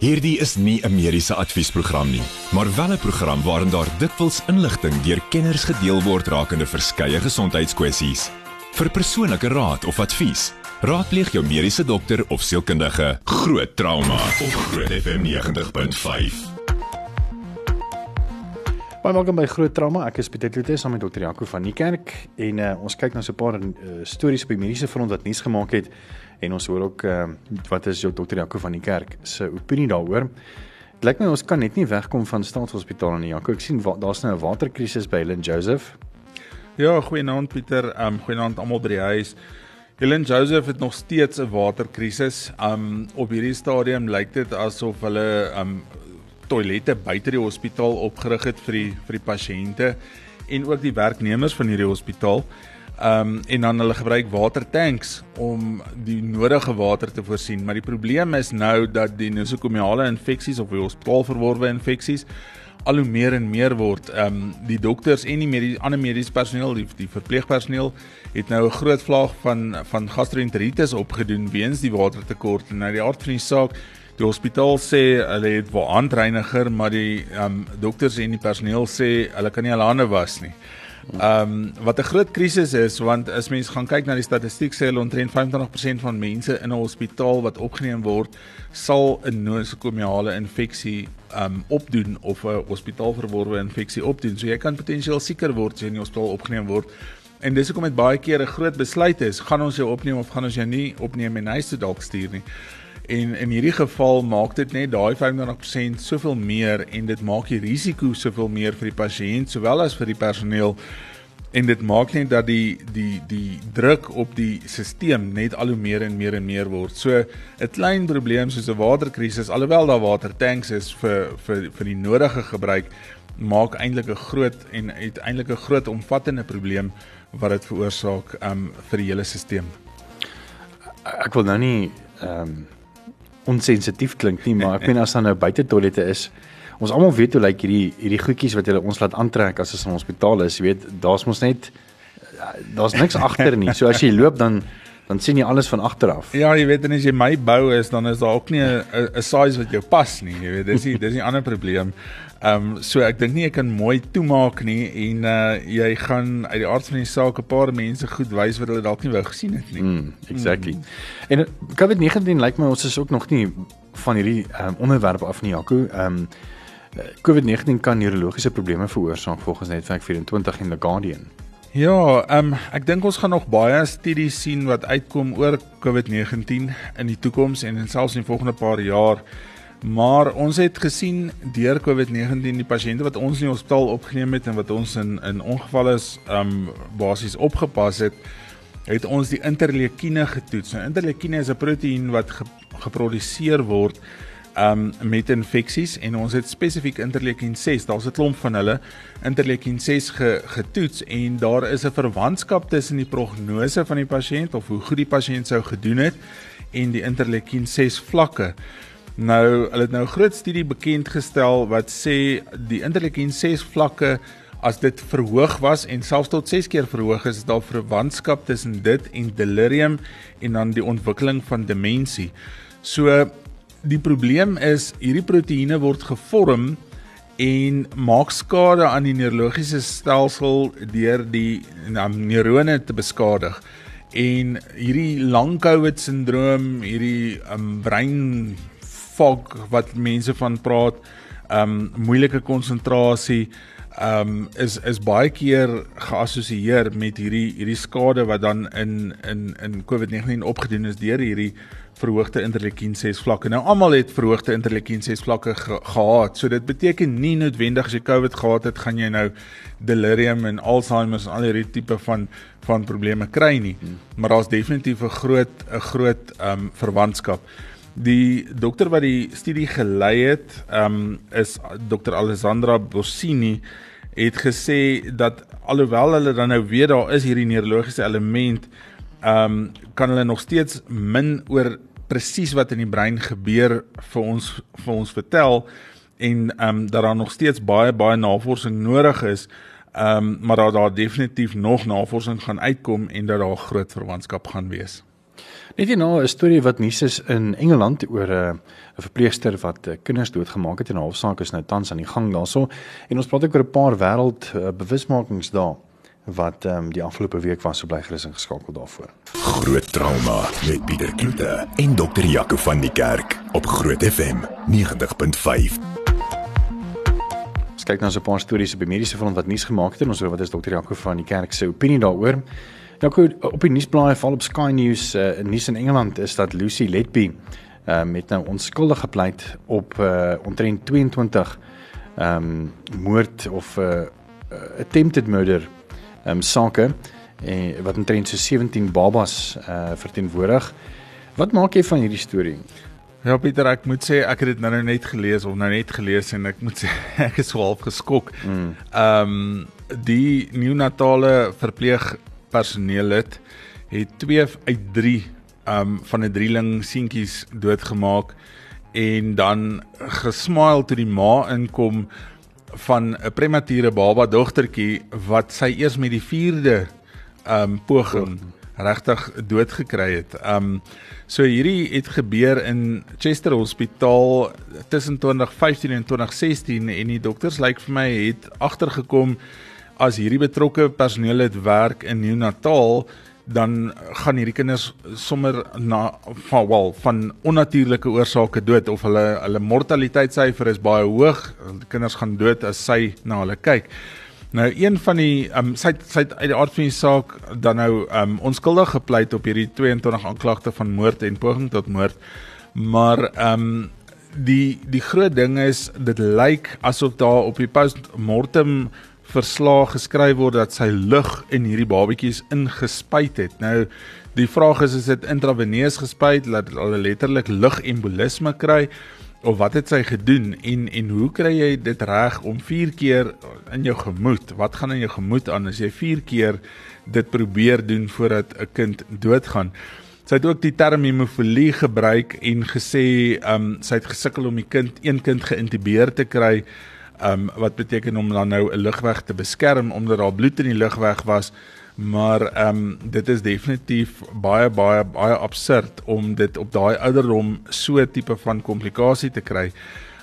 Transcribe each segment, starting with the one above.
Hierdie is nie 'n mediese adviesprogram nie, maar wel 'n program waarin daar dikwels inligting deur kenners gedeel word rakende verskeie gesondheidskwessies. Vir persoonlike raad of advies, raadpleeg jou mediese dokter of sielkundige. Groot trauma op Groot FM 90.5. Baie welkom by Groot Trauma. Ek is Pieter Kloete saam met Dr. Jaco van die kerk en uh, ons kyk na so 'n paar uh, stories op die mediese front wat nuus gemaak het en ons hoor ook uh, wat is jou Dr. Jaco van die kerk se opinie daaroor. Dit lyk my ons kan net nie wegkom van staatshospitale nie. Jaco, ek sien daar's nou 'n waterkrisis by Helen Joseph. Ja, goeienaand Pieter. Ehm um, goeienaand almal by die huis. Helen Joseph het nog steeds 'n waterkrisis. Um op hierdie stadium lyk dit asof hulle um toilette buite die hospitaal opgerig het vir die vir die pasiënte en ook die werknemers van hierdie hospitaal. Um en dan hulle gebruik watertanks om die nodige water te voorsien, maar die probleem is nou dat die nosokomiale infeksies of die hospitaalverworwe infeksies al hoe meer en meer word. Um die dokters en die medie, ander mediese personeel, die, die verpleegpersoneel het nou 'n groot vlaag van van gastroenteritis opgedoen weens die watertekort en nou die aard van die saak Die hospitaal sê hulle het wel handreiniger, maar die ehm um, dokters en die personeel sê hulle kan nie hulle hande was nie. Ehm um, wat 'n groot krisis is want as mens gaan kyk na die statistiek sê hulle omtrent 25% van mense in 'n hospitaal wat opgeneem word sal 'n nosokomiale infeksie ehm um, opdoen of 'n hospitaalverworwe infeksie opdoen. So jy kan potensieel sieker word as jy in die hospitaal opgeneem word. En dis hoekom dit baie keer 'n groot besluit is, gaan ons jou opneem of gaan ons jou nie opneem en huis toe dalk stuur nie. En in hierdie geval maak dit net daai 25% soveel meer en dit maak die risiko soveel meer vir die pasiënt sowel as vir die personeel en dit maak net dat die die die druk op die stelsel net al hoe meer en meer en meer word. So 'n klein probleem soos 'n waterkrisis alhoewel daar watertanks is vir vir vir die nodige gebruik maak eintlik 'n groot en uiteindelik 'n groot omvattende probleem wat dit veroorsaak um, vir die hele stelsel. Ek wil nou nie ehm um onsensitief klink nie, maar ek meen as dan nou buite toilette is, ons almal weet hoe lyk like hierdie hierdie goedjies wat hulle ons laat aantrek as ons in hospitaal is, jy weet, daar's mos net daar's niks agter nie. So as jy loop dan dan sien jy alles van agter af. Ja, jy weet en as jy my bou is, dan is daar ook nie 'n size wat jou pas nie, jy weet. Dis die dis 'n ander probleem. Ehm um, so ek dink nie jy kan mooi toemaak nie en uh jy gaan uit die aard van die saak 'n paar mense goed wys wat hulle dalk nie wou gesien het nie. Mm, exactly. Mm. En COVID-19 lyk my ons is ook nog nie van hierdie um, onderwerp af nie, Jaco. Ehm um, COVID-19 kan neurologiese probleme veroorsaak volgens Netwerk 24 en The Guardian. Ja, ehm um, ek dink ons gaan nog baie studies sien wat uitkom oor COVID-19 in die toekoms en selfs in die volgende paar jaar. Maar ons het gesien deur COVID-19 die pasiënte wat ons in die hospitaal opgeneem het en wat ons in in ongevalle is um basies opgepas het, het ons die interleukine getoets. Nou interleukine is 'n proteïen wat ge, geproduseer word um met infeksies en ons het spesifiek interleukin 6, daar's 'n klomp van hulle interleukin 6 ge, getoets en daar is 'n verwantskap tussen die prognose van die pasiënt of hoe goed die pasiënt sou gedoen het en die interleukin 6 vlakke. Nou, hulle het nou 'n groot studie bekend gestel wat sê die interleukin 6 vlakke as dit verhoog was en selfs tot 6 keer verhoog is, is daar verwantskap tussen dit en delirium en dan die ontwikkeling van demensie. So die probleem is hierdie proteïene word gevorm en maak skade aan die neurologiese stelsel deur die neurone te beskadig. En hierdie long covid sindroom, hierdie um, brein fog wat mense van praat, um moeilike konsentrasie, um is is baie keer geassosieer met hierdie hierdie skade wat dan in in in COVID-19 opgedoen is deur hierdie verhoogde interleukin 6 vlakke. Nou almal het verhoogde interleukin 6 vlakke ge gehad. So dit beteken nie noodwendig as jy COVID gehad het, gaan jy nou delirium en Alzheimer en al hierdie tipe van van probleme kry nie. Hmm. Maar daar's definitief 'n groot 'n groot um verwantskap. Die dokter wat die studie gelei het, ehm um, is Dr Alessandra Bossini het gesê dat alhoewel hulle dan nou weet daar is hierdie neurologiese element, ehm um, kan hulle nog steeds min oor presies wat in die brein gebeur vir ons vir ons vertel en ehm um, dat daar nog steeds baie baie navorsing nodig is. Ehm um, maar daar daar definitief nog navorsing gaan uitkom en dat daar groot verwantskap gaan wees. Net hierna 'n storie wat nuus is in Engeland oor 'n uh, 'n verpleegster wat uh, kinders doodgemaak het en 'n hofsaak is nou tans aan die gang daarso. En ons praat ook oor 'n paar wêreld uh, bewusmakingsdae wat ehm um, die afgelope week was so bly gerus ingeskakel daarvoor. Groot trauma met Pieter Kloete en dokter Jaco van die Kerk op Groot FM 90.5. Ons kyk nou so 'n paar stories op die mediese front wat nuus gemaak het en ons hoor wat is dokter Jaco van die Kerk se opinie daaroor. Nou op die nuusblaaie val op Sky News uh, nuus in Engeland is dat Lucy Letby uh, met nou onskuldig gepleit op uh, omtrent 22 ehm um, moord of 'n uh, attempted murder ehm um, sake en wat omtrent so 17 babas uh verteenwoordig. Wat maak jy van hierdie storie? Ja Pieter, ek moet sê ek het dit nou, net gelees of nou net gelees en ek moet sê ek is so half geskok. Mm. Ehm um, die neonatale verpleeg personeel het het 2 uit 3 um van 'n drieling seentjies doodgemaak en dan gesmile toe die ma inkom van 'n premature baba dogtertjie wat sy eers met die 4de um poging regtig doodgekry het. Um so hierdie het gebeur in Chester Hospitaal tussen 2015 en 2016 en die dokters lyk like vir my het agtergekom as hierdie betrokke personeel het werk in neonatal dan gaan hierdie kinders sommer na van wel van onnatuurlike oorsake dood of hulle hulle mortaliteitssyfer is baie hoog. Die kinders gaan dood as sy na hulle kyk. Nou een van die um, sy sy uit die aard van die saak dan nou um, onskuldig gepleit op hierdie 22 aanklagte van moord en poging tot moord. Maar ehm um, die die groot ding is dit lyk asof daar op die postmortem verslag geskryf word dat sy lug in hierdie babatjies ingespuit het. Nou die vraag is is dit intraveneus gespuit dat hulle letterlik lugembolisme kry of wat het sy gedoen en en hoe kry jy dit reg om 4 keer in jou gemoed? Wat gaan in jou gemoed aan as jy 4 keer dit probeer doen voordat 'n kind doodgaan? Sy het ook die term hemofilie gebruik en gesê ehm um, sy het gesukkel om die kind een kind geïntubeer te kry um, wat beteken om dan nou 'n lugweg te beskerm omdat daar bloed in die lugweg was maar ehm um, dit is definitief baie baie baie absurd om dit op daai ouderdom so tipe van komplikasie te kry.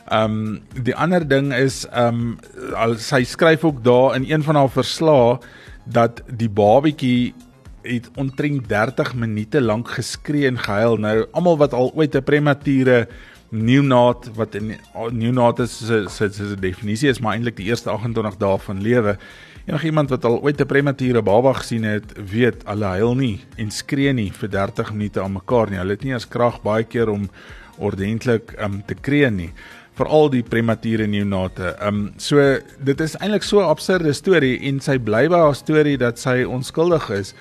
Ehm um, die ander ding is ehm um, sy skryf ook daar in een van haar verslae dat die babatjie het omtrent 30 minute lank geskree en gehuil. Nou almal wat al ooit 'n premature neonaat wat in neonaat is se se se definisie is maar eintlik die eerste 28 dae van lewe. Enige iemand wat al ooit 'n premature baba gesien het, weet hulle huil nie en skree nie vir 30 minute aan mekaar nie. Hulle het nie as krag baie keer om ordentlik um, te kreun nie veral die premature neonate. Ehm um, so dit is eintlik so 'n absurde storie en sy bly by haar storie dat sy onskuldig is.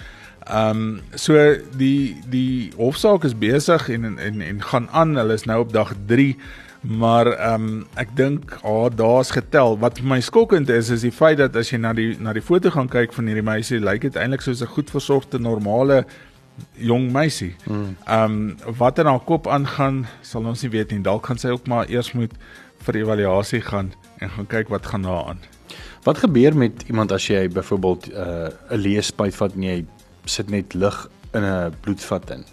Ehm um, so die die hofsaak is besig en en en gaan aan. Hulle is nou op dag 3. Maar ehm um, ek dink ah daar's getel. Wat my skokkend is is die feit dat as jy na die na die foto gaan kyk van hierdie meisie, lyk dit eintlik soos 'n goed versorgde normale jong meisie. Hmm. Ehm um, wat in haar kop aangaan, sal ons nie weet nie. Dalk gaan sy ook maar eers moet vir evaluasie gaan en gaan kyk wat gaan daar aan. Wat gebeur met iemand as jy byvoorbeeld uh, 'n leespuit vat en jy sit net lig in 'n bloedvat in.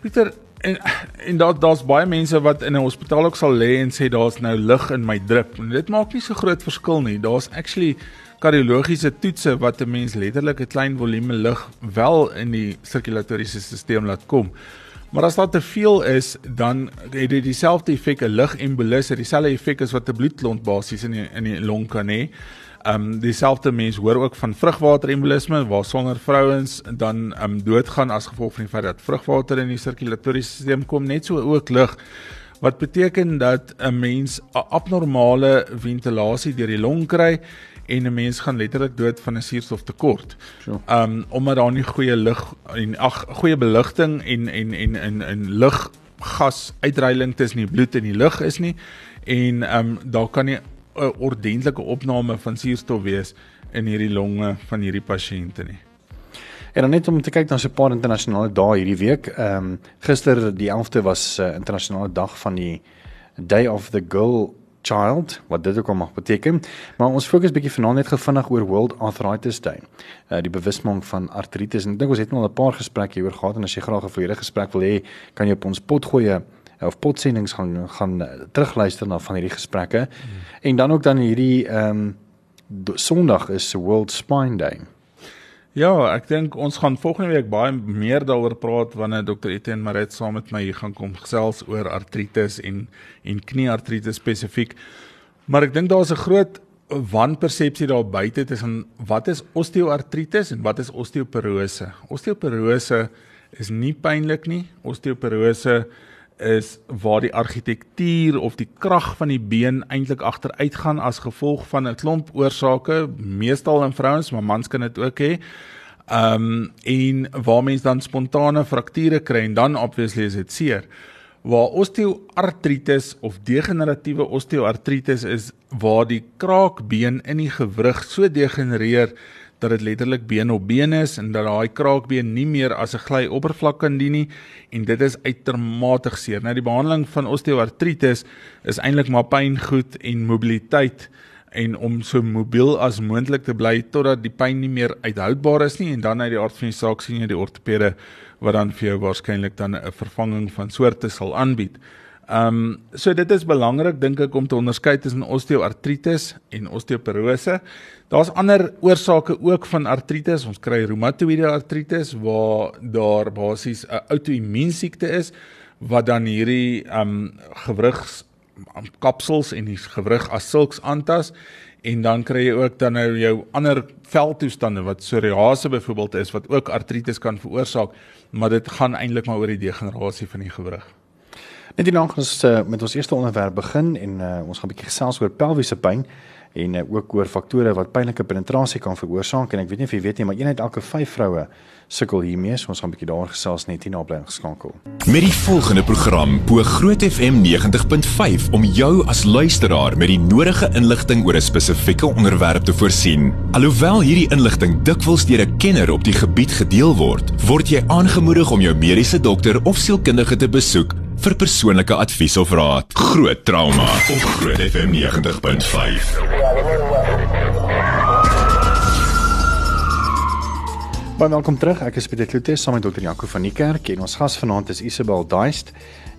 Pieter en en daar daar's baie mense wat in 'n hospitaal ook sal lê en sê daar's nou lig in my drip. En dit maak nie so groot verskil nie. Daar's actually kardiologiese toetse wat 'n mens letterlik 'n klein volume lig wel in die sirkulatoriese stelsel laat kom. Maar as daar te veel is, dan het dit dieselfde effek 'n ligembolis, dieselfde effek as wat 'n bloedklont basies in die, in die long kan hê. Ehm um, dieselfde mens hoor ook van vrugwaterembolisme waar swanger vrouens dan ehm um, doodgaan as gevolg van die feit dat vrugwater in die sirkulatoriese stelsel kom net so ook lig wat beteken dat 'n mens 'n abnormale ventilasie deur die long kry en 'n mens gaan letterlik dood van 'n suurstoftekort. Ehm sure. um, omdat daar nie goeie lug en ag goeie beligting en en en in in lug gas uitreiling tussen die bloed en die lug is nie en ehm um, daar kan nie 'n ordentlike opname van suurstof wees in hierdie longe van hierdie pasiënte nie. En dan net om te kyk na 'n paar internasionale dae hierdie week. Ehm um, gister die 11de was 'n uh, internasionale dag van die Day of the Girl child, wat dit ook al mag beteken. Maar ons fokus bietjie vanaand net gevinnig oor World Arthritis Day. Uh die bewusmaking van artritis en ek dink ons het nou al 'n paar gesprekke hieroor gehad en as jy graag 'n volledige gesprek wil hê, kan jy op ons pot gooi uh, of potsendings gaan gaan uh, terugluister na van hierdie gesprekke. Hmm. En dan ook dan hierdie ehm um, Sondag is World Spine Day. Ja, ek dink ons gaan volgende week baie meer daaroor praat wanneer Dr. Etienne Maret saam met my hier gaan kom gesels oor artritis en en knieartritis spesifiek. Maar ek dink daar's 'n groot wanpersepsie daar buite tussen wat is osteoartritis en wat is osteoporose. Osteoporose is nie pynlik nie. Osteoporose is waar die argitektuur of die krag van die been eintlik agteruitgaan as gevolg van 'n klomp oorsake, meestal in vrouens, maar mans kan dit ook hê. Ehm um, en waar mens dan spontane frakture kry en dan obviously is dit seer. Waar osteoartritis of degeneratiewe osteoartritis is waar die kraakbeen in die gewrig so degenereer dat dit letterlik been op been is en dat daai kraakbeen nie meer as 'n gly oppervlak kan dien nie en dit is uitermate seer. Nou die behandeling van osteoartritis is eintlik maar pyn goed en mobiliteit en om so mobiel as moontlik te bly totdat die pyn nie meer uithoudbaar is nie en dan uit die aard van die saak sien jy die ortopede wat dan vir jou waarskynlik dan 'n vervanging van soorte sal aanbied. Ehm um, so dit is belangrik dink ek om te onderskei tussen osteoartritis en osteoporose. Daar's ander oorsake ook van artritis. Ons kry reumatoïde artritis waar daar basies 'n outoimmuunsiekte is wat dan hierdie ehm um, gewrigs kapsels en die gewrig as sulks aantas en dan kry jy ook dan nou jou ander veldtoestande wat psoriase byvoorbeeld is wat ook artritis kan veroorsaak maar dit gaan eintlik maar oor die degenerasie van die gewrig. Net gaan ons uh, met ons eerste onderwerp begin en uh, ons gaan 'n bietjie gesels oor pelviese pyn en uh, ook oor faktore wat pynlike penetrasie kan veroorsaak en ek weet nie of jy weet nie maar een uit elke 5 vroue sukkel hiermee so ons gaan 'n bietjie daaroor gesels net hierna bly geskakel. Met die volgende program bo Groot FM 90.5 om jou as luisteraar met die nodige inligting oor 'n spesifieke onderwerp te voorsien. Alhoewel hierdie inligting dikwels deur 'n kenner op die gebied gedeel word, word jy aangemoedig om jou mediese dokter of sielkundige te besoek vir persoonlike advies of raad. Groot trauma op Groot FM 90.5. Baie welkom terug. Ek is Pieter Kloete saam met Dr. Jaco van die kerk en ons gas vanaand is Isabel Daist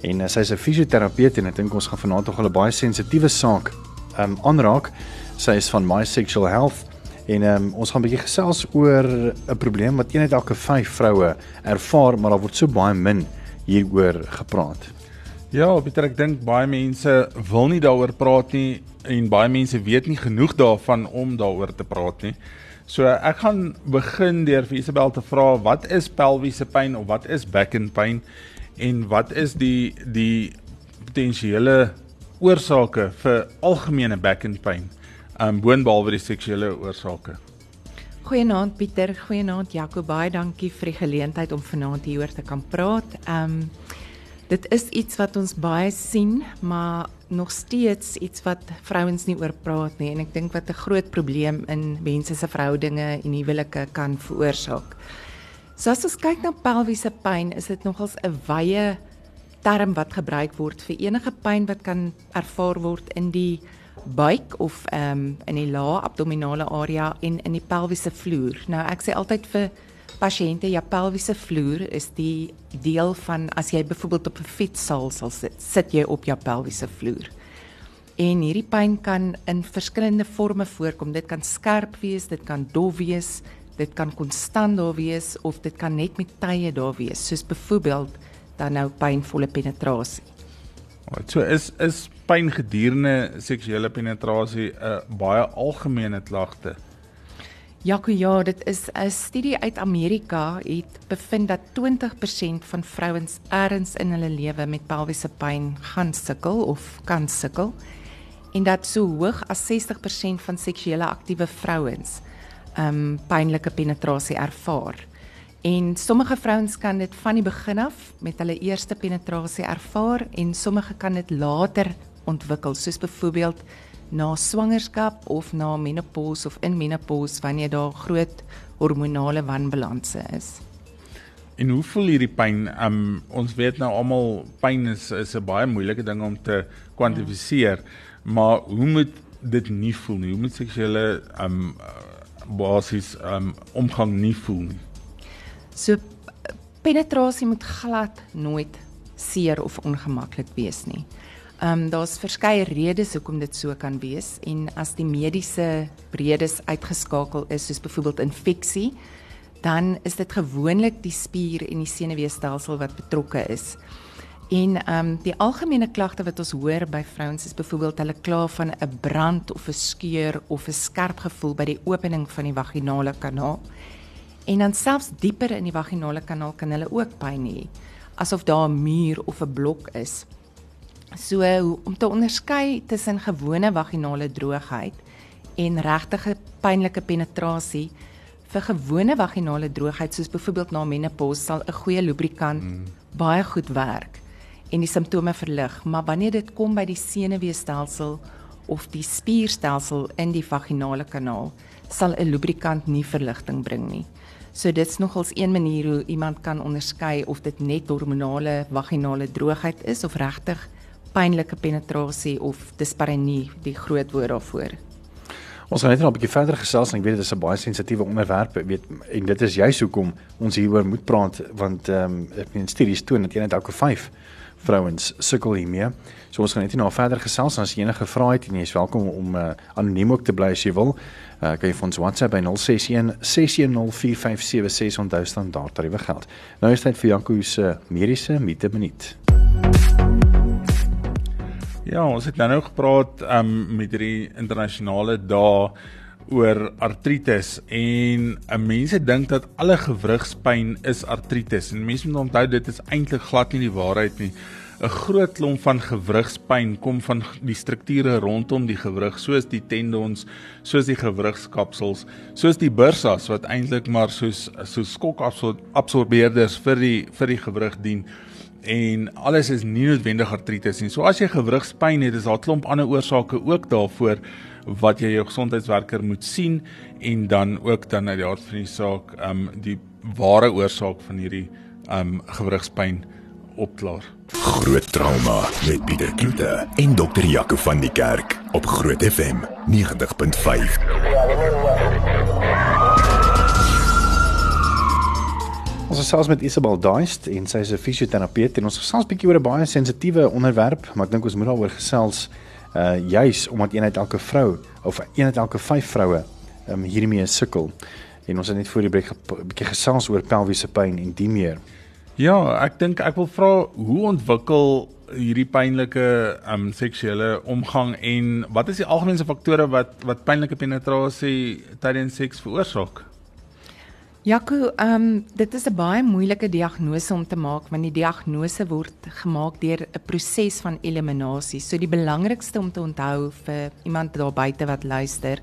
en uh, sy is 'n fisioterapeut en ek dink ons gaan vanaand nog 'n baie sensitiewe saak um aanraak. Sy is van My Sexual Health en um, ons gaan 'n bietjie gesels oor 'n probleem wat een uit elke 5 vroue ervaar, maar daar word so baie min hieroor gepraat. Ja, Pieter, ek dink baie mense wil nie daaroor praat nie en baie mense weet nie genoeg daarvan om daaroor te praat nie. So ek gaan begin deur vir Isabel te vra wat is pelviese pyn of wat is back and pain en wat is die die potensiële oorsake vir algemene back and pain? Um boonbehalwe die seksuele oorsake. Goeienaand Pieter, goeienaand Jaco, baie dankie vir die geleentheid om vanaand hieroor te kan praat. Um dit is iets wat ons baie sien, maar nog steeds iets wat vrouens nie oor praat nie en ek dink wat 'n groot probleem in mense se verhoudinge en huwelike kan veroorsaak. So as ons kyk na pelviese pyn, is dit nogals 'n wye term wat gebruik word vir enige pyn wat kan ervaar word in die buik of ehm um, in die lae abdominale area en in die pelviese vloer. Nou ek sê altyd vir pasiënte, jou pelviese vloer is die deel van as jy byvoorbeeld op 'n fiets sal sit, sit jy op jou pelviese vloer. En hierdie pyn kan in verskillende forme voorkom. Dit kan skerp wees, dit kan dof wees, dit kan konstant daar wees of dit kan net met tye daar wees, soos byvoorbeeld dan nou pynvolle penetrasie. Wat so is is pyn gedurende seksuele penetrasie 'n uh, baie algemene klagte? Jaco, ja, dit is 'n studie uit Amerika het bevind dat 20% van vrouens ergens in hulle lewe met pelviese pyn gaan sukkel of kan sukkel en dat so hoog as 60% van seksuele aktiewe vrouens um pynlike penetrasie ervaar. En sommige vrouens kan dit van die begin af met hulle eerste penetrasie ervaar en sommige kan dit later ontwikkel, soos byvoorbeeld na swangerskap of na menopause of in menopause wanneer daar groot hormonale wanbalanse is. En hoe voel hierdie pyn? Um ons weet nou almal pyn is is 'n baie moeilike ding om te kwantifiseer. Ja. Maar hoe moet dit nie voel nie? Hoe moet seksuele um basies um omgang nie voel nie? So penetrasie moet glad nooit seer of ongemaklik wees nie. Ehm um, daar's verskeie redes hoekom dit so kan wees en as die mediese redes uitgeskakel is soos byvoorbeeld infeksie, dan is dit gewoonlik die spier en die senuweestelsel wat betrokke is. En ehm um, die algemene klagte wat ons hoor by vrouens is byvoorbeeld hulle kla van 'n brand of 'n skeur of 'n skerp gevoel by die opening van die vaginale kanaal. En dan selfs dieper in die vaginale kanaal kan hulle ook pyn hê, asof daar 'n muur of 'n blok is. So om te onderskei tussen gewone vaginale droogheid en regtige pynlike penetrasie vir gewone vaginale droogheid soos byvoorbeeld na menopause sal 'n goeie lubrikant mm. baie goed werk en die simptome verlig, maar wanneer dit kom by die senuweestelsel of die spierstelsel in die vaginale kanaal, sal 'n lubrikant nie verligting bring nie. So dit's nogals een manier hoe iemand kan onderskei of dit net hormonale vaginale droogheid is of regtig pynlike penetrasie of disparenie die groot woord daarvoor. Ons gaan net nog 'n bietjie verder gesels en ek weet dit is 'n baie sensitiewe onderwerp, weet en dit is juist hoekom ons hieroor moet praat want ehm um, ek meen studies toon dat een uit elke 5 vrouens sukkel hiermee. So ons gaan net nou verder gesels as enige vrae het en jy is welkom om uh, anoniem ook te bly as jy wil. Uh, kan jy vir ons WhatsApp by 061 6104576 onthou standaard tariewe geld. Nou is dit vir Janko se mediese mite minuut. Ja, ons het nou nou gepraat um, met hierdie internasionale dae oor artritis en uh, mense dink dat alle gewrigspyn is artritis en mense moet onthou dit is eintlik glad nie die waarheid nie. 'n Groot klomp van gewrigspyn kom van die strukture rondom die gewrig, soos die tendons, soos die gewrigskapsels, soos die bursas wat eintlik maar soos so skokabsorbeerders vir die vir die gewrig dien en alles is nie noodwendig artritis nie. So as jy gewrigspyn het, is daar 'n klomp ander oorsake ook daarvoor wat jy jou gesondheidswerker moet sien en dan ook dan uit die hart van die saak um die ware oorsaak van hierdie um gewrigspyn opklaar. Groot trauma met Pieter Kloete en dokter Jaco van die Kerk op Groot FM 90.5. Ons gesels met Isabel Daist en sy is 'n fisioterapeut en ons gesels bietjie oor 'n baie sensitiewe onderwerp, maar ek dink ons moet daaroor gesels uh juis omdat een uit elke vrou of een uit elke 5 vroue um, hiermee sukkel. En ons het net voor die breek 'n bietjie gesels oor pelviese pyn en die meer. Ja, ek dink ek wil vra hoe ontwikkel hierdie pynlike um seksuele omgang en wat is die algemene faktore wat wat pynlike penetrasie tydens seks veroorsaak? Jaco, ehm um, dit is 'n baie moeilike diagnose om te maak want die diagnose word gemaak deur 'n proses van eliminasie. So die belangrikste om te onthou vir iemand daar buite wat luister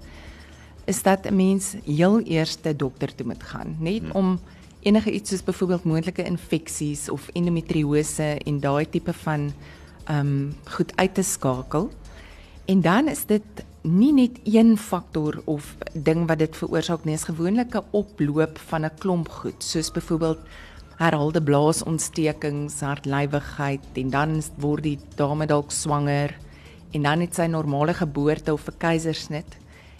is dat 'n mens heel eers te dokter toe moet gaan, net hmm. om enige iets soos byvoorbeeld moontlike infeksies of endometriose en daai tipe van ehm um, goed uit te skakel. En dan is dit nie net een faktor of ding wat dit veroorsaak nie, is gewoonlik 'n oploop van 'n klomp goed, soos byvoorbeeld herhaalde blaasontstekings, hartlywigheid en dan word die dame dalk swanger en dan het sy normale geboorte of 'n keisersnit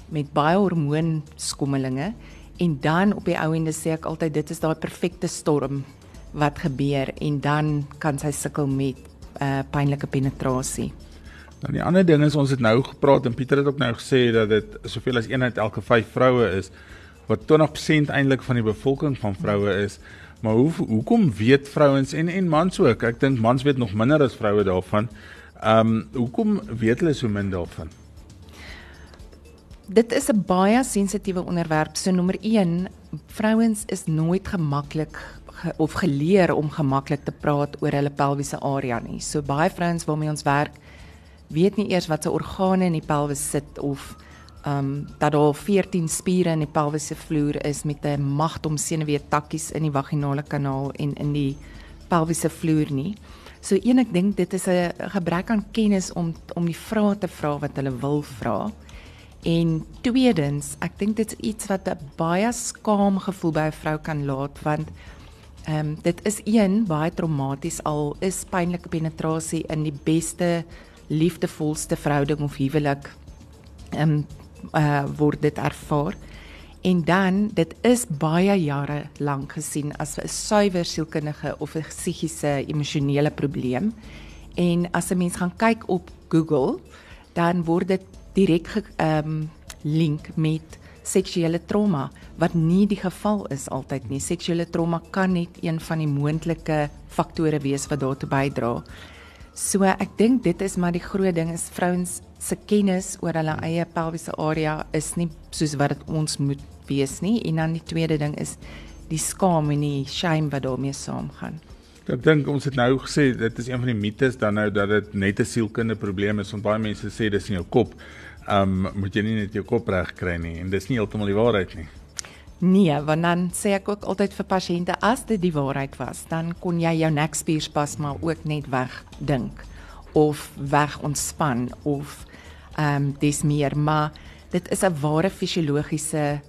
met baie hormoonskommelinge en dan op die ou ende sê ek altyd dit is daai perfekte storm wat gebeur en dan kan sy sukkel met uh, pynlike penetrasie. Nou die ander ding is ons het nou gepraat en Pieter het ook nou gesê dat dit soveel as 1 uit elke 5 vroue is wat 20% eintlik van die bevolking van vroue is. Maar hoe hoekom weet vrouens en en mans ook? Ek dink mans weet nog minder as vroue daarvan. Ehm um, hoekom weet hulle so min daarvan? Dit is 'n baie sensitiewe onderwerp. So nommer 1, vrouens is nooit gemaklik ge, of geleer om gemaklik te praat oor hulle pelviese area nie. So baie vrouens waarmee ons werk, weet nie eers wat se organe in die pelvis sit of ehm um, dat daar 14 spiere in die pelvisse vloer is met 'n magtom senuwee takkies in die vaginale kanaal en in die pelvisse vloer nie. So een ek dink dit is 'n gebrek aan kennis om om die vrae te vra wat hulle wil vra. En tweedens, ek dink dit is iets wat 'n baie skaam gevoel by 'n vrou kan laat want ehm um, dit is een baie traumaties al is pynlike penetrasie in die beste liefdevolste verhouding of huwelik ehm um, uh, word dit ervaar. En dan dit is baie jare lank gesien as 'n suiwer sielkundige of 'n psigiese emosionele probleem. En as 'n mens gaan kyk op Google, dan word dit direk ehm um, link met seksuele trauma wat nie die geval is altyd nie. Seksuele trauma kan net een van die moontlike faktore wees wat daartoe bydra. So ek dink dit is maar die groot ding is vrouens se kennis oor hulle eie pelviese area is nie soos wat dit ons moet wees nie en dan die tweede ding is die skaam en die shame wat daarmee saamgaan. Ek dink ons het nou gesê dit is een van die mites dan nou dat dit net 'n sielkundige probleem is want baie mense sê dis in jou kop. Um, moet jy nie net jou kop reg kry nie en dis nie heeltemal die waarheid nie. Nee, want dan sê ek ook altyd vir pasiënte as dit die waarheid was, dan kon jy jou nekspierspas maar ook net wegdink of weg ontspan of ehm um, dis meer maar dit is 'n ware fisiologiese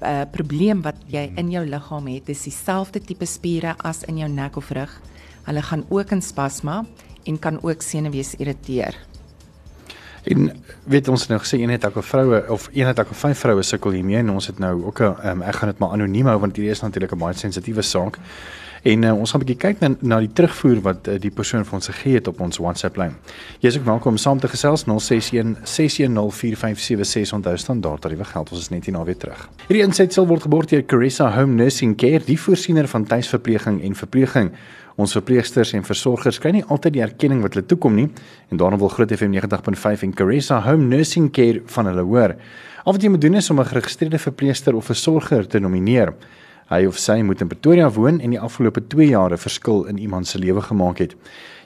uh, probleem wat jy in jou liggaam het. Dis dieselfde tipe spiere as in jou nek of rug. Hulle gaan ook in spasma en kan ook senuwees irriteer. En weet ons nou gesê een het ook 'n vroue of een het ook 'n vyf vroue sukkel hiermee en ons het nou ook 'n um, ek gaan dit maar anoniem hou want hierdie is natuurlik 'n baie sensitiewe saak. En uh, ons gaan 'n bietjie kyk na, na die terugvoer wat uh, die persoon vir ons gegee het op ons WhatsApp lyn. Jy is ook welkom om saam te gesels 061 6104576 onthou standaard tariewe geld. Ons is net hier na weer terug. Hierdie insetsel word geborg deur Carissa Home Nursing Care, die voorsiener van tuisverpleging en verpleging. Ons verpleegsters en versorgers kry nie altyd die erkenning wat hulle toekom nie en daarom wil Groot FM 90.5 en Carissa Home Nursing Care van hulle hoor. Al wat jy moet doen is om 'n geregistreerde verpleegster of versorger te nomineer. Hy of sy moet in Pretoria woon en die afgelope 2 jaar 'n verskil in iemand se lewe gemaak het.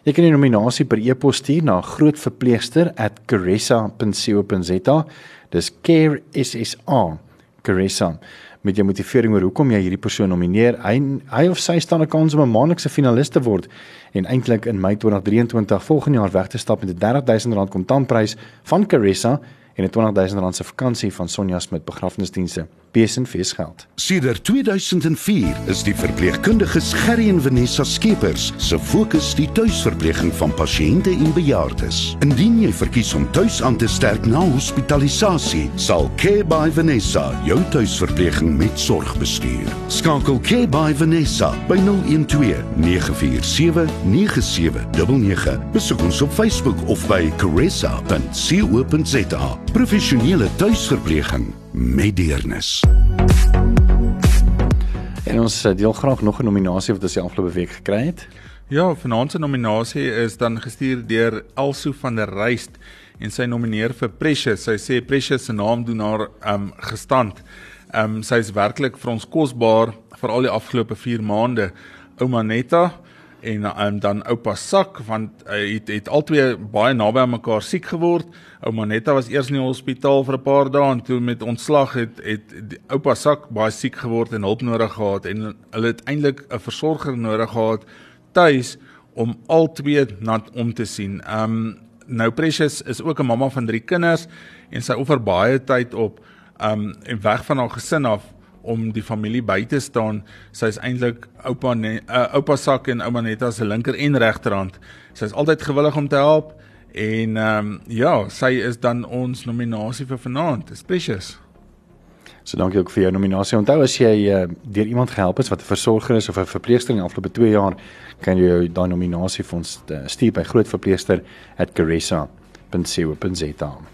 Jy kan die nominasie per e-pos stuur na grootverpleegster@caressa.co.za. Dis care SSA Caressa met jou motivering oor hoekom jy hierdie persoon nomineer. Hy hy of sy staan 'n kans om 'n maandelikse finalis te word en eintlik in Mei 2023 volgende jaar weg te stap met 'n R30000 kontantprys van Caressa en 'n R20000 se vakansie van Sonja Smit begrafnisdienste. Besen feesgeld. Sedert 2004 is die verpleegkundiges Gerry en Vanessa Skeepers se fokus die tuisverpleging van pasiënte en bejaardes. Indien jy verkies om tuis aan te sterk na hospitalisasie, sal Care by Vanessa jou tuisverpleging met sorg bestuur. Skakel Care by Vanessa by 012 947 9799. Besoek ons op Facebook of by caressa.co.za. Professionele tuisverpleging met deernis. En ons eh, deel graag nog 'n nominasie wat ons die afgelope week gekry het. Ja, vanaand se nominasie is dan gestuur deur Elso van der Reist en sy nomineer vir Precious. Sy sê Precious se naam doen haar um gestand. Um sy is werklik vir ons kosbaar vir al die afgelope 4 maande. Ouma Netta en um, dan oupa Sak want hy het, het albei baie naby aan mekaar siek geword. Ouma Netta was eers in die hospitaal vir 'n paar dae en toe met ontslag het het oupa Sak baie siek geword en hulp nodig gehad en hulle het eintlik 'n versorger nodig gehad tuis om albei na om te sien. Um nou Precious is ook 'n mamma van 3 kinders en sy offer baie tyd op um en weg van haar gesin af om die familie by te staan. Sy is eintlik oupa uh, oupa Sak en ouma Netta se linker en regterhand. Sy is altyd gewillig om te help en ehm um, ja, sy is dan ons nominasie vir vanaand. Precious. So dankie ook vir jou nominasie. Onthou as jy uh, deur iemand gehelp is wat 'n versorger is of 'n verpleegster in die afgelope 2 jaar, kan jy jou daai nominasie vir ons uh, stuur by grootverpleegster@caressa.co.za.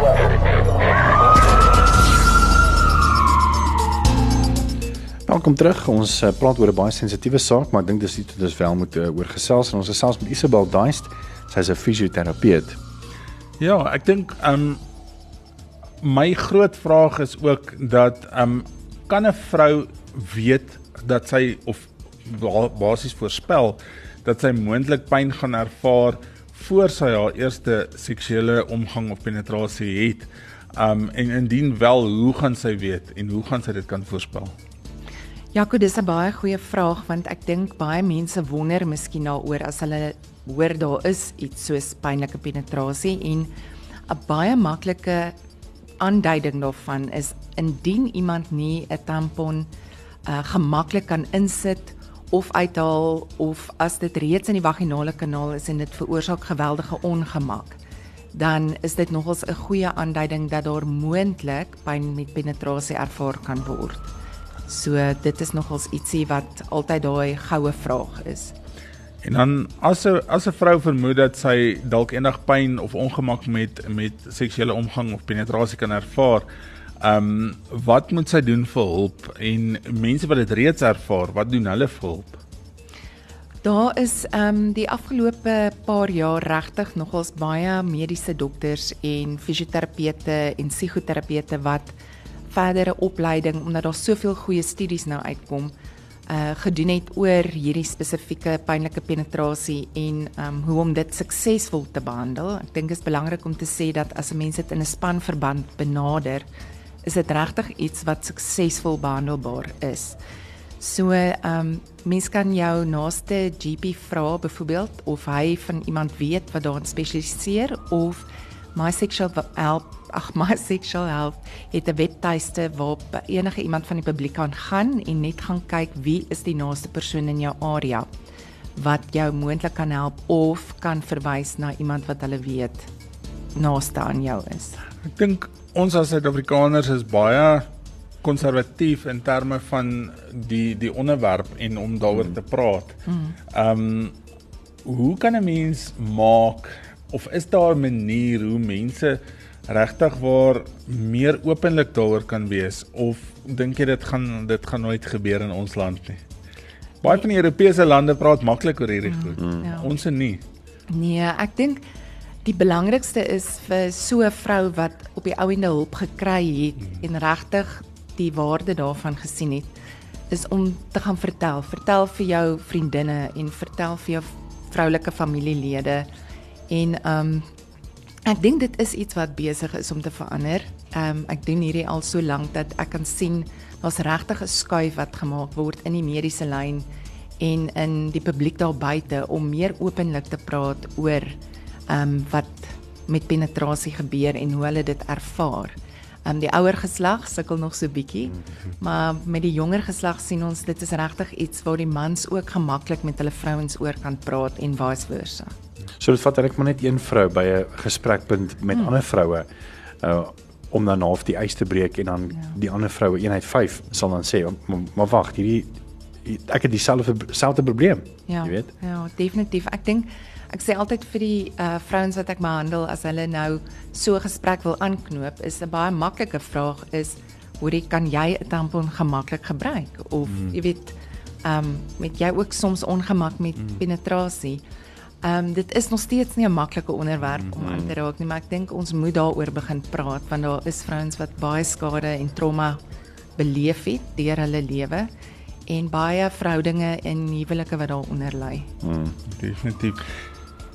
Welkom terug. Ons uh, praat oor 'n baie sensitiewe saak, maar ek dink dis iets wat ons wel moet uh, oor gesels en ons gesels met Isabel Daist. Sy's 'n fisioterapeut. Ja, ek dink um my groot vraag is ook dat um kan 'n vrou weet dat sy of basies voorspel dat sy moontlik pyn gaan ervaar voor sy haar eerste seksuele omgang of penetrasie het. Um en indien wel, hoe gaan sy weet en hoe gaan sy dit kan voorspel? Jaco, dis 'n baie goeie vraag want ek dink baie mense wonder miskien daaroor as hulle hoor daar is iets soos pynlike penetrasie en 'n baie maklike aanduiding daarvan is indien iemand nie 'n tampon uh, gemaklik kan insit of uithaal of as dit reeds in die vaginale kanaal is en dit veroorsaak geweldige ongemak dan is dit nogals 'n goeie aanduiding dat daar moontlik pyn met penetrasie ervaar kan word. So dit is nogals ietsie wat altyd daai goue vraag is. En dan as 'n as 'n vrou vermoed dat sy dalk eendag pyn of ongemak met met seksuele omgang of penetrasie kan ervaar, ehm um, wat moet sy doen vir hulp en mense wat dit reeds ervaar, wat doen hulle vir hulp? Daar is ehm um, die afgelope paar jaar regtig nogals baie mediese dokters en fisioterapeute en psigoterapeute wat verdere opleiding omdat daar soveel goeie studies nou uitkom uh gedoen het oor hierdie spesifieke pynlike penetrasie en um hoe om dit suksesvol te behandel. Ek dink dit is belangrik om te sê dat as 'n mens dit in 'n spanverband benader, is dit regtig iets wat suksesvol behandelbaar is. So, um, mens kan jou naaste GP vra byvoorbeeld of hy van iemand weet wat daarin spesialiseer of My Sexual Help, ag My Sexual Health het 'n webtuiste waarop enige iemand van die publiek kan gaan en net gaan kyk wie is die naaste persoon in jou area wat jou moontlik kan help of kan verwys na iemand wat hulle weet naaste aan jou is. Ek dink ons as Suid-Afrikaners is baie konservatief in terme van die die onderwerp en om daaroor mm. te praat. Ehm um, hoe kan 'n mens maak of is daar 'n manier hoe mense regtig waar meer openlik daaroor kan wees of dink jy dit gaan dit gaan nooit gebeur in ons land nie? Baie van die Europese lande praat maklik oor hierdie goed. Mm. Ja. Ons nie. Nee, ek dink die belangrikste is vir so 'n vrou wat op die ouende hulp gekry het mm. en regtig die waarde daarvan gesien het is om te gaan vertel, vertel vir jou vriendinne en vertel vir jou vroulike familielede en ehm um, ek dink dit is iets wat besig is om te verander. Ehm um, ek doen hierdie al so lank dat ek kan sien daar's regtig 'n skuif wat gemaak word in die mediese lyn en in die publiek daar buite om meer openlik te praat oor ehm um, wat met penetrasie gebeur en hoe hulle dit ervaar. Um, die ouer geslag sukkel nog so bietjie, maar met die jonger geslag sien ons dit is regtig iets waar die mans ook gemaklik met hulle vrouens oor kan praat en vice versa. So dit vat eintlik maar net een vrou by 'n gesprekpunt met hmm. ander vroue uh om dan half die ys te breek en dan ja. die ander vroue eenheid 5 sal dan sê maar, maar wag hierdie ek het dieselfde selfde probleem ja, jy weet ja definitief ek dink Ek sê altyd vir die uh vrouens wat ek behandel as hulle nou so 'n gesprek wil aanknoop, is 'n baie maklike vraag is hoe kan jy 'n tampon gemaklik gebruik of mm. jy weet um met jy ook soms ongemak met mm. penetrasie. Um dit is nog steeds nie 'n maklike onderwerp mm. om aan te raak nie, maar ek dink ons moet daaroor begin praat want daar is vrouens wat baie skade en trauma beleef het deur hulle lewe en baie verhoudinge en huwelike wat daaronder lê. Mm, definitief.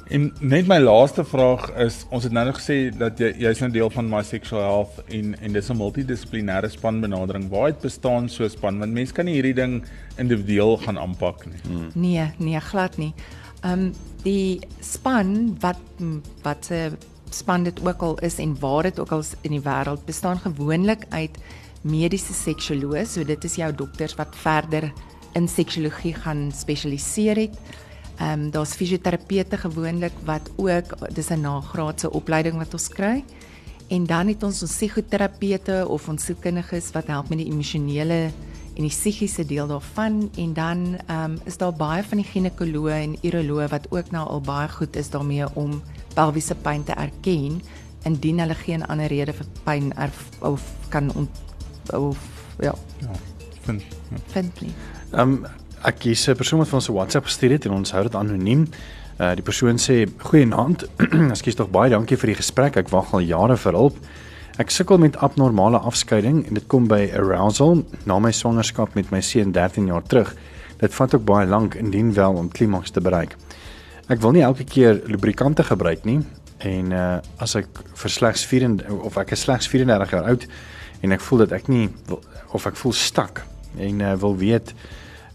En net my laaste vraag is ons het nou nog gesê dat jy jy's 'n deel van my sexual health en en dis 'n multidissiplinêre spanbenadering. Waar het bestaan so 'n span want mense kan nie hierdie ding individueel gaan aanpak nie. Hmm. Nee, nee, glad nie. Ehm um, die span wat wat se span dit ook al is en waar dit ook al in die wêreld bestaan gewoonlik uit mediese seksuoloë. So dit is jou dokters wat verder in seksologie gaan spesialiseer het. Ehm um, daar's fisioterapeute gewoonlik wat ook dis 'n nagraadse opleiding wat ons kry. En dan het ons ons psigoterapeute of ons sielkundiges wat help met die emosionele en die psigiese deel daarvan en dan ehm um, is daar baie van die ginekoloë en uroloë wat ook nou al baie goed is daarmee om pelviese pyn te erken indien hulle geen ander rede vir pyn erf, of kan ont, of ja. Ja. Vind. Ja. Vind. Ehm um, ek kies 'n persoon wat vir ons 'n WhatsApp gestuur het en ons hou dit anoniem. Uh die persoon sê: "Goeienaand. Ekskuus tog baie dankie vir die gesprek. Ek wag al jare vir hulp. Ek sukkel met abnormale afskeiding en dit kom by arousal na my swangerskap met my seun 13 jaar terug. Dit vat ook baie lank indien wel om klimaks te bereik. Ek wil nie elke keer lubrikante gebruik nie en uh as ek vir slegs 4 of ek is slegs 34 jaar oud en ek voel dat ek nie of ek voel stak en uh, wil weet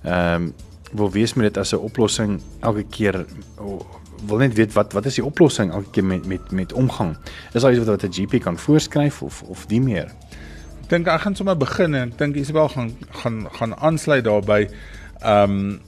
ehm um, wil wees met dit as 'n oplossing elke keer oh, wil net weet wat wat is die oplossing elke keer met met met omgang. Is daar iets wat 'n GP kan voorskryf of of die meer? Ek dink ek gaan sommer begin en ek dink Isabel gaan gaan gaan aansluit daarbey. Ehm um,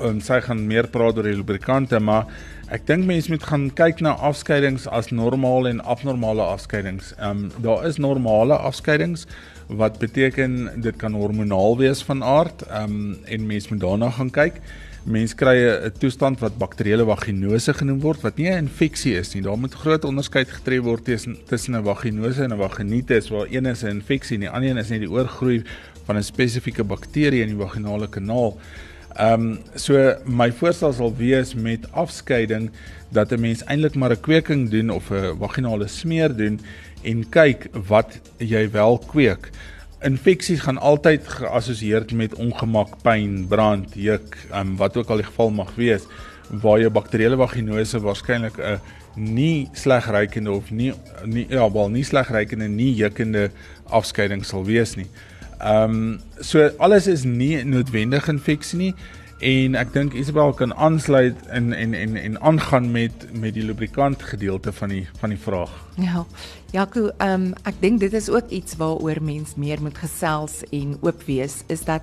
en sy gaan meer praat oor die lubrikante, maar ek dink mense moet gaan kyk na afskeidings as normale en abnormale afskeidings. Ehm um, daar is normale afskeidings wat beteken dit kan hormonaal wees van aard. Um, en mense moet daarna gaan kyk. Mense kry 'n toestand wat bakterieële vaginose genoem word wat nie 'n infeksie is nie. Daar moet groot onderskeid getref word tussen tussen 'n vaginose en 'n vaginitis waar een is 'n infeksie en die ander een is net die oorgroei van 'n spesifieke bakterie in die vaginale kanaal. Ehm um, so my voorstel sal wees met afskeiding dat 'n mens eintlik maar 'n kweking doen of 'n vaginale smeer doen en kyk wat jy wel kweek infeksies gaan altyd geassosieer met ongemak, pyn, brand, juk, um, wat ook al die geval mag wees, waar jou bakterieële vaginose waarskynlik 'n nie slegrykende of nie nie ja, wel nie slegrykende nie jukkende afskeiding sal wees nie. Ehm um, so alles is nie noodwendig infeksie nie en ek dink Isabel kan aansluit en en en en aangaan met met die lubrikant gedeelte van die van die vraag. Ja. Jaco, ehm um, ek dink dit is ook iets waaroor mens meer moet gesels en oop wees is dat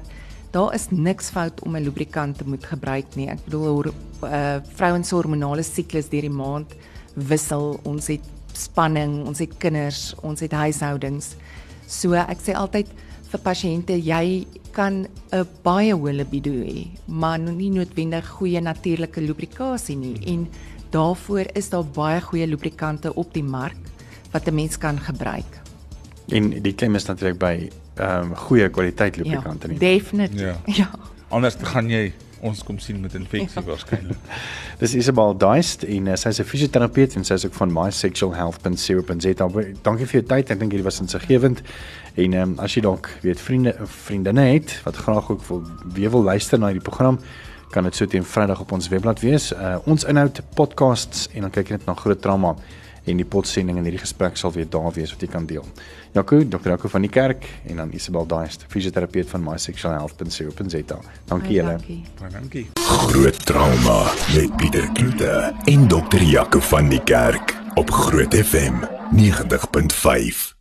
daar is niks fout om 'n lubrikant te moet gebruik nie. Ek bedoel hoe uh, vrouens hormonale siklus deur die maand wissel. Ons het spanning, ons het kinders, ons het huishoudings. So ek sê altyd vir pasiënte jy kan 'n baie hoë libido hê, maar nie noodwendig goeie natuurlike lubrikasie nie en daarvoor is daar baie goeie lubrikante op die mark wat 'n mens kan gebruik. En die klem is natuurlik by ehm um, goeie kwaliteit lubrikante ja, nie. Definitief. Ja. ja. Anders gaan jy ons kom sien met infeksie ja. waarskynlik. Dis Isabel Duist en uh, sy's 'n fisioterapeut en sy's ook van mysexualhealth.co.za. Dankie vir jou tyd. Ek dink hierdie was insiggewend. En um, as jy dalk weet vriende vriendinne het wat graag ook wil weer wil luister na hierdie program, kan dit so teen Vrydag op ons webblad wees. Uh, ons inhoud podcasts en dan kyk jy net na groot trauma en die potsending en hierdie gesprek sal weer daar wees wat jy kan deel. Jaco, Dr. Jaco van die kerk en dan Isabel Daist, fisioterapeut van mysexualhealth.co.za. Dankie julle. Dankie. dankie. Groot trauma met Pieter Kloete en Dr. Jaco van die kerk op Groot FM 90.5.